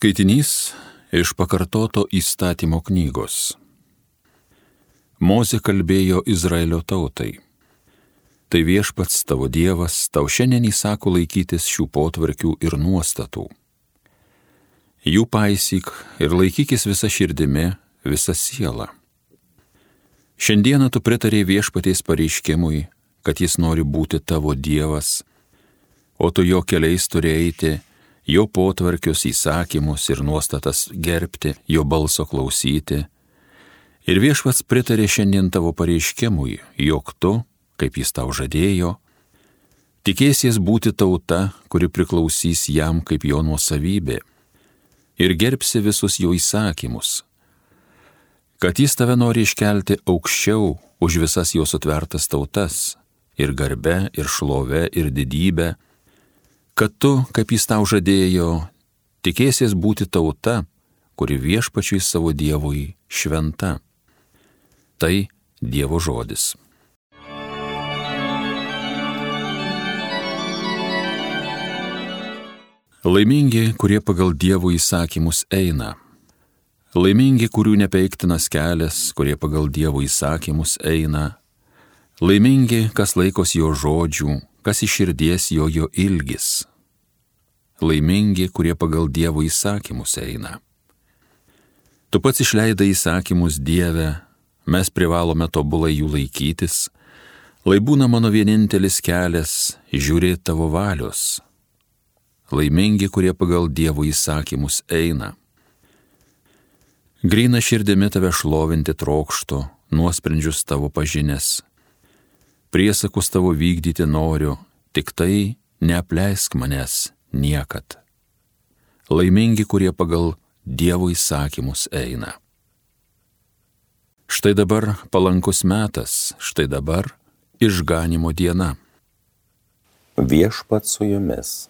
Skaitinys iš pakartoto įstatymo knygos. Mozė kalbėjo Izraelio tautai. Tai viešpats tavo Dievas tau šiandien įsako laikytis šių potvarkių ir nuostatų. Jų paisyk ir laikykis visą širdimi, visą sielą. Šiandieną tu pritarė viešpaties pareiškimui, kad jis nori būti tavo Dievas, o tu jo keliais turi eiti jo potvarkius įsakymus ir nuostatas gerbti, jo balso klausyti. Ir viešpats pritarė šiandien tavo pareiškimui, jog tu, kaip jis tau žadėjo, tikėsies būti tauta, kuri priklausys jam kaip jo nuosavybė ir gerbsi visus jo įsakymus, kad jis tave nori iškelti aukščiau už visas jo sutvertas tautas ir garbe, ir šlove, ir didybę, kad tu, kaip jis tau žadėjo, tikėsies būti tauta, kuri viešpačiui savo Dievui šventa. Tai Dievo žodis. Laimingi, kurie pagal Dievo įsakymus eina. Laimingi, kurių nepeiktinas kelias, kurie pagal Dievo įsakymus eina. Laimingi, kas laikos jo žodžių, kas iširdies jo jo ilgis laimingi, kurie pagal Dievo įsakymus eina. Tu pats išleidai įsakymus Dieve, mes privalome tobulai jų laikytis, lai būna mano vienintelis kelias žiūrėti tavo valios. Laimingi, kurie pagal Dievo įsakymus eina. Grina širdimi tave šlovinti trokštų, nuosprendžius tavo pažinės. Priesakus tavo vykdyti noriu, tik tai neapleisk manęs niekad. Laimingi, kurie pagal Dievo įsakymus eina. Štai dabar palankus metas, štai dabar išganimo diena. Viešpat su jumis.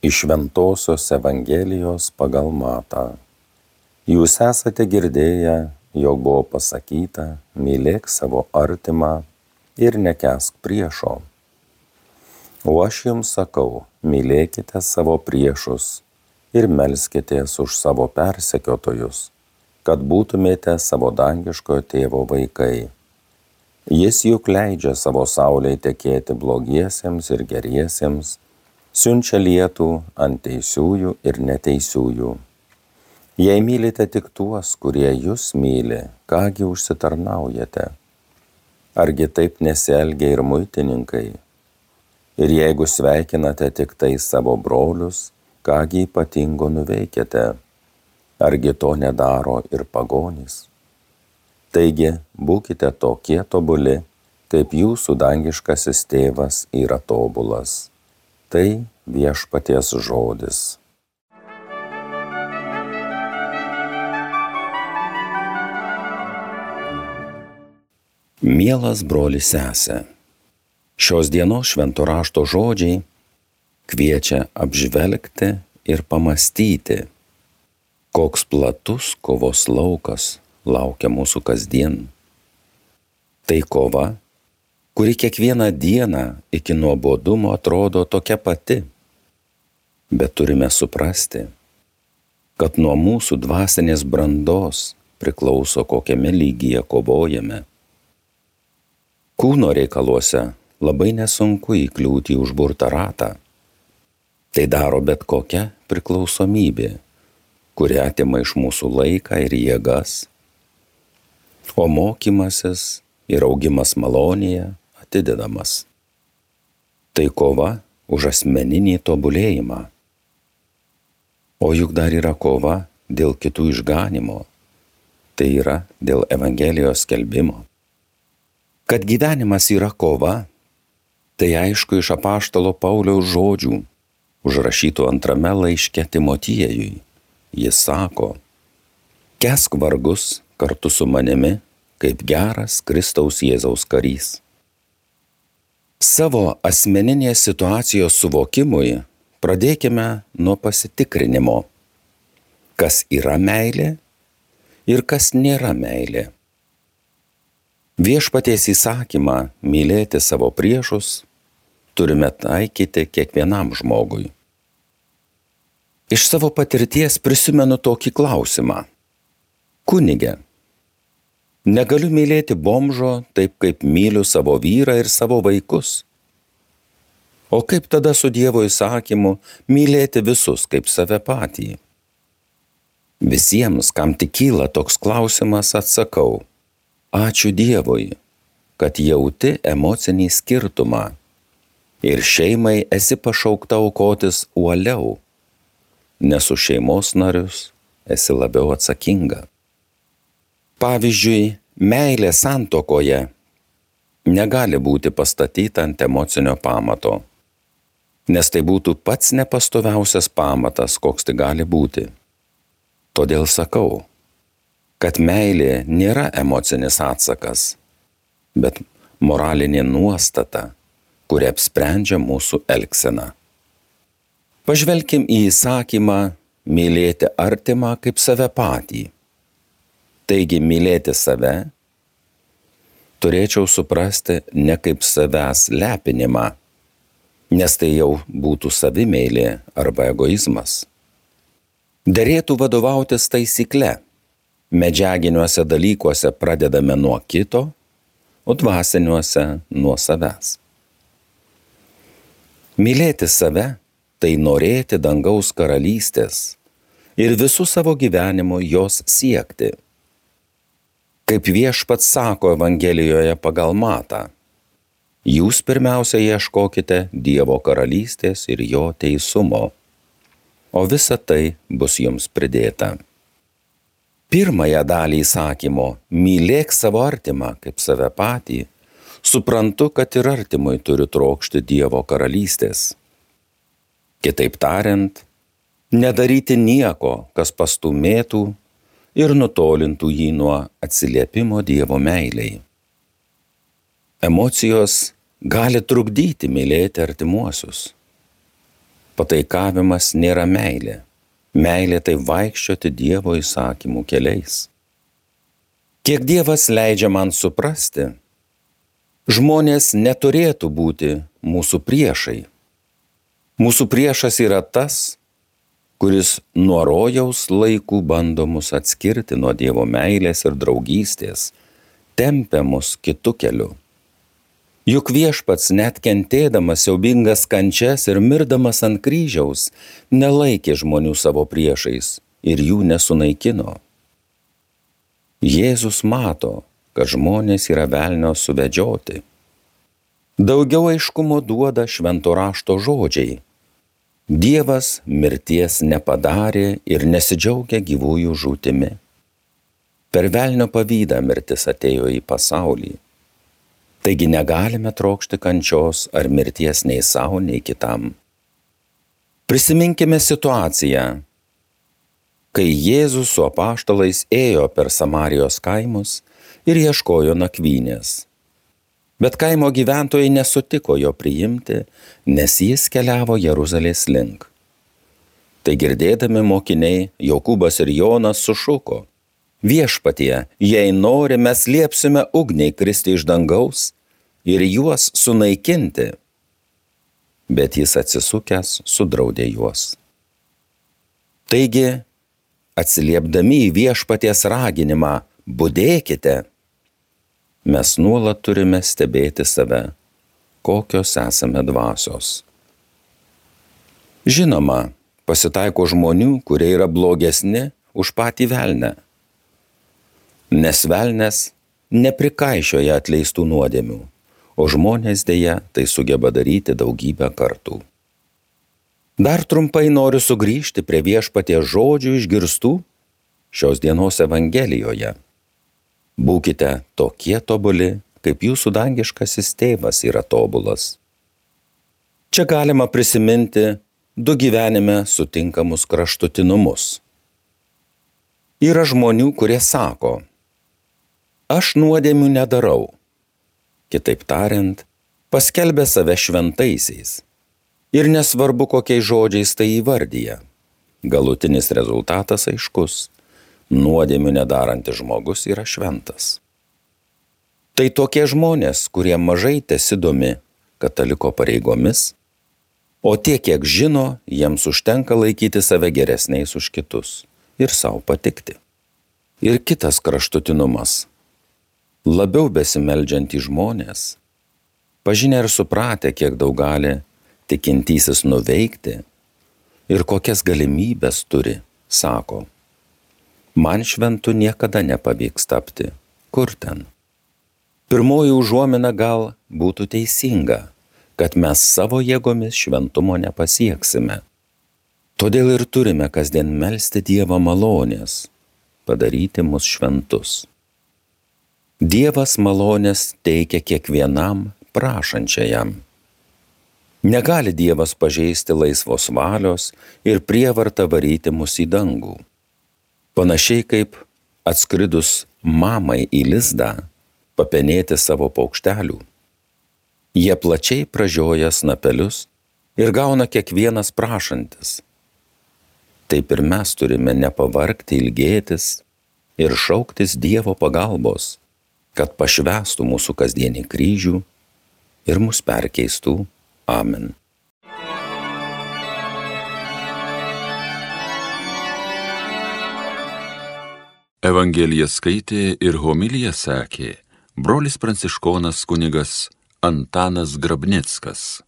Iš Ventosios Evangelijos pagal matą. Jūs esate girdėję, jog buvo pasakyta, mylėk savo artimą ir nekesk priešo. O aš jums sakau, mylėkite savo priešus ir melskitės už savo persekiotojus, kad būtumėte savo dangiškojo tėvo vaikai. Jis juk leidžia savo saulėje tekėti blogiesiems ir geriesiems, siunčia lietų ant teisiųjų ir neteisiųjų. Jei mylite tik tuos, kurie jūs myli, kągi užsitarnaujate? Argi taip nesielgia ir muitininkai? Ir jeigu sveikinate tik tai savo brolius, kągi ypatingo nuveikėte, argi to nedaro ir pagonys. Taigi, būkite tokie tobuli, kaip jūsų dangiškasis tėvas yra tobulas. Tai viešpaties žodis. Mielas brolis sesė. Šios dienos švento rašto žodžiai kviečia apžvelgti ir pamastyti, koks platus kovos laukas laukia mūsų kasdien. Tai kova, kuri kiekvieną dieną iki nuobodumo atrodo tokia pati. Bet turime suprasti, kad nuo mūsų dvasinės brandos priklauso kokiame lygyje kovojame. Kūno reikaluose labai nesunku įkliūti į užburtą ratą. Tai daro bet kokia priklausomybė, kuri atima iš mūsų laiką ir jėgas, o mokymasis ir augimas malonėje atidedamas. Tai kova už asmeninį tobulėjimą. O juk dar yra kova dėl kitų išganimo, tai yra dėl Evangelijos skelbimo. Kad gyvenimas yra kova, Tai aišku iš apaštalo Pauliaus žodžių, užrašytų antrame laiške Timotiejui. Jis sako, kesk vargus kartu su manimi, kaip geras Kristaus Jėzaus karys. Savo asmeninės situacijos suvokimui pradėkime nuo pasitikrinimo, kas yra meilė ir kas nėra meilė. Viešpaties įsakymą mylėti savo priešus turime taikyti kiekvienam žmogui. Iš savo patirties prisimenu tokį klausimą. Kunigė, negaliu mylėti bomžo taip, kaip myliu savo vyrą ir savo vaikus. O kaip tada su Dievo įsakymu mylėti visus kaip save patį? Visiems, kam tik kyla toks klausimas, atsakau, ačiū Dievui, kad jauti emocinį skirtumą ir šeimai esi pašaukta aukotis uoliau, nes už šeimos narius esi labiau atsakinga. Pavyzdžiui, meilė santokoje negali būti pastatyta ant emocinio pamato, nes tai būtų pats nepastoviausias pamatas, koks tai gali būti. Todėl sakau, kad meilė nėra emocinis atsakas, bet moralinė nuostata, kuri apsprendžia mūsų elgseną. Pažvelkim į įsakymą mylėti artimą kaip save patį. Taigi mylėti save turėčiau suprasti ne kaip savęs lepinimą, nes tai jau būtų savimeilė arba egoizmas. Derėtų vadovautis taisykle. Medžiaginiuose dalykuose pradedame nuo kito, o dvasiniuose nuo savęs. Mylėti save - tai norėti dangaus karalystės ir visų savo gyvenimo jos siekti. Kaip viešpats sako Evangelijoje pagal matą, jūs pirmiausia ieškokite Dievo karalystės ir jo teisumo o visa tai bus jums pridėta. Pirmąją dalį įsakymo - mylėk savo artimą kaip save patį - suprantu, kad ir artimui turiu trokšti Dievo karalystės. Kitaip tariant, nedaryti nieko, kas pastumėtų ir nutolintų jį nuo atsiliepimo Dievo meiliai. Emocijos gali trukdyti mylėti artimuosius. Pataikavimas nėra meilė. Meilė tai vaikščioti Dievo įsakymų keliais. Kiek Dievas leidžia man suprasti, žmonės neturėtų būti mūsų priešai. Mūsų priešas yra tas, kuris nuo rojaus laikų bando mus atskirti nuo Dievo meilės ir draugystės, tempia mus kitų kelių. Juk viešpats net kentėdamas siaubingas kančias ir mirdamas ant kryžiaus nelaikė žmonių savo priešais ir jų nesunaikino. Jėzus mato, kad žmonės yra velnio suvedžioti. Daugiau aiškumo duoda švento rašto žodžiai. Dievas mirties nepadarė ir nesidžiaugia gyvųjų žūtimi. Per velnio pavydą mirtis atėjo į pasaulį Taigi negalime trokšti kančios ar mirties nei savo, nei kitam. Prisiminkime situaciją, kai Jėzus su apaštalais ėjo per Samarijos kaimus ir ieškojo nakvynės. Bet kaimo gyventojai nesutiko jo priimti, nes jis keliavo Jeruzalės link. Tai girdėdami mokiniai Jokūbas ir Jonas sušuko Viešpatie, jei nori, mes liepsime ugniai kristi iš dangaus ir juos sunaikinti. Bet jis atsisukęs sudraudė juos. Taigi, atsiliepdami į viešpaties raginimą, būdėkite, mes nuolat turime stebėti save, kokios esame dvasios. Žinoma, pasitaiko žmonių, kurie yra blogesni už patį velnę nes velnės neprikaišioja atleistų nuodėmių, o žmonės dėja tai sugeba daryti daugybę kartų. Dar trumpai noriu sugrįžti prie viešpaties žodžių išgirstų šios dienos Evangelijoje. Būkite tokie tobuli, kaip jūsų dangiškasis tėvas yra tobulas. Čia galima prisiminti du gyvenime sutinkamus kraštutinumus. Yra žmonių, kurie sako, aš nuodėmių nedarau. Kitaip tariant, paskelbė save šventaisiais. Ir nesvarbu, kokiais žodžiais tai įvardyja. Galutinis rezultatas aiškus - nuodėmių nedarantis žmogus yra šventas. Tai tokie žmonės, kurie mažai tesidomi kataliko pareigomis, O tie, kiek žino, jiems užtenka laikyti save geresniais už kitus ir savo patikti. Ir kitas kraštutinumas. Labiau besimeldžiantys žmonės, pažinę ir supratę, kiek daug gali tikintysis nuveikti ir kokias galimybės turi, sako, man šventu niekada nepavyks tapti. Kur ten? Pirmoji užuomina gal būtų teisinga kad mes savo jėgomis šventumo nepasieksime. Todėl ir turime kasdien melstį Dievo malonės, padaryti mus šventus. Dievas malonės teikia kiekvienam prašančiajam. Negali Dievas pažeisti laisvos valios ir prievartą varyti mus į dangų. Panašiai kaip atskridus mamai į lizdą, papenėti savo paukštelių. Jie plačiai pražioja snapelius ir gauna kiekvienas prašantis. Taip ir mes turime nepavarkti ilgėtis ir šauktis Dievo pagalbos, kad pašvestų mūsų kasdienį kryžių ir mus perkeistų. Amen. Evangeliją skaitė ir homiliją sakė brolis pranciškonas kunigas Antanas Grabnickas.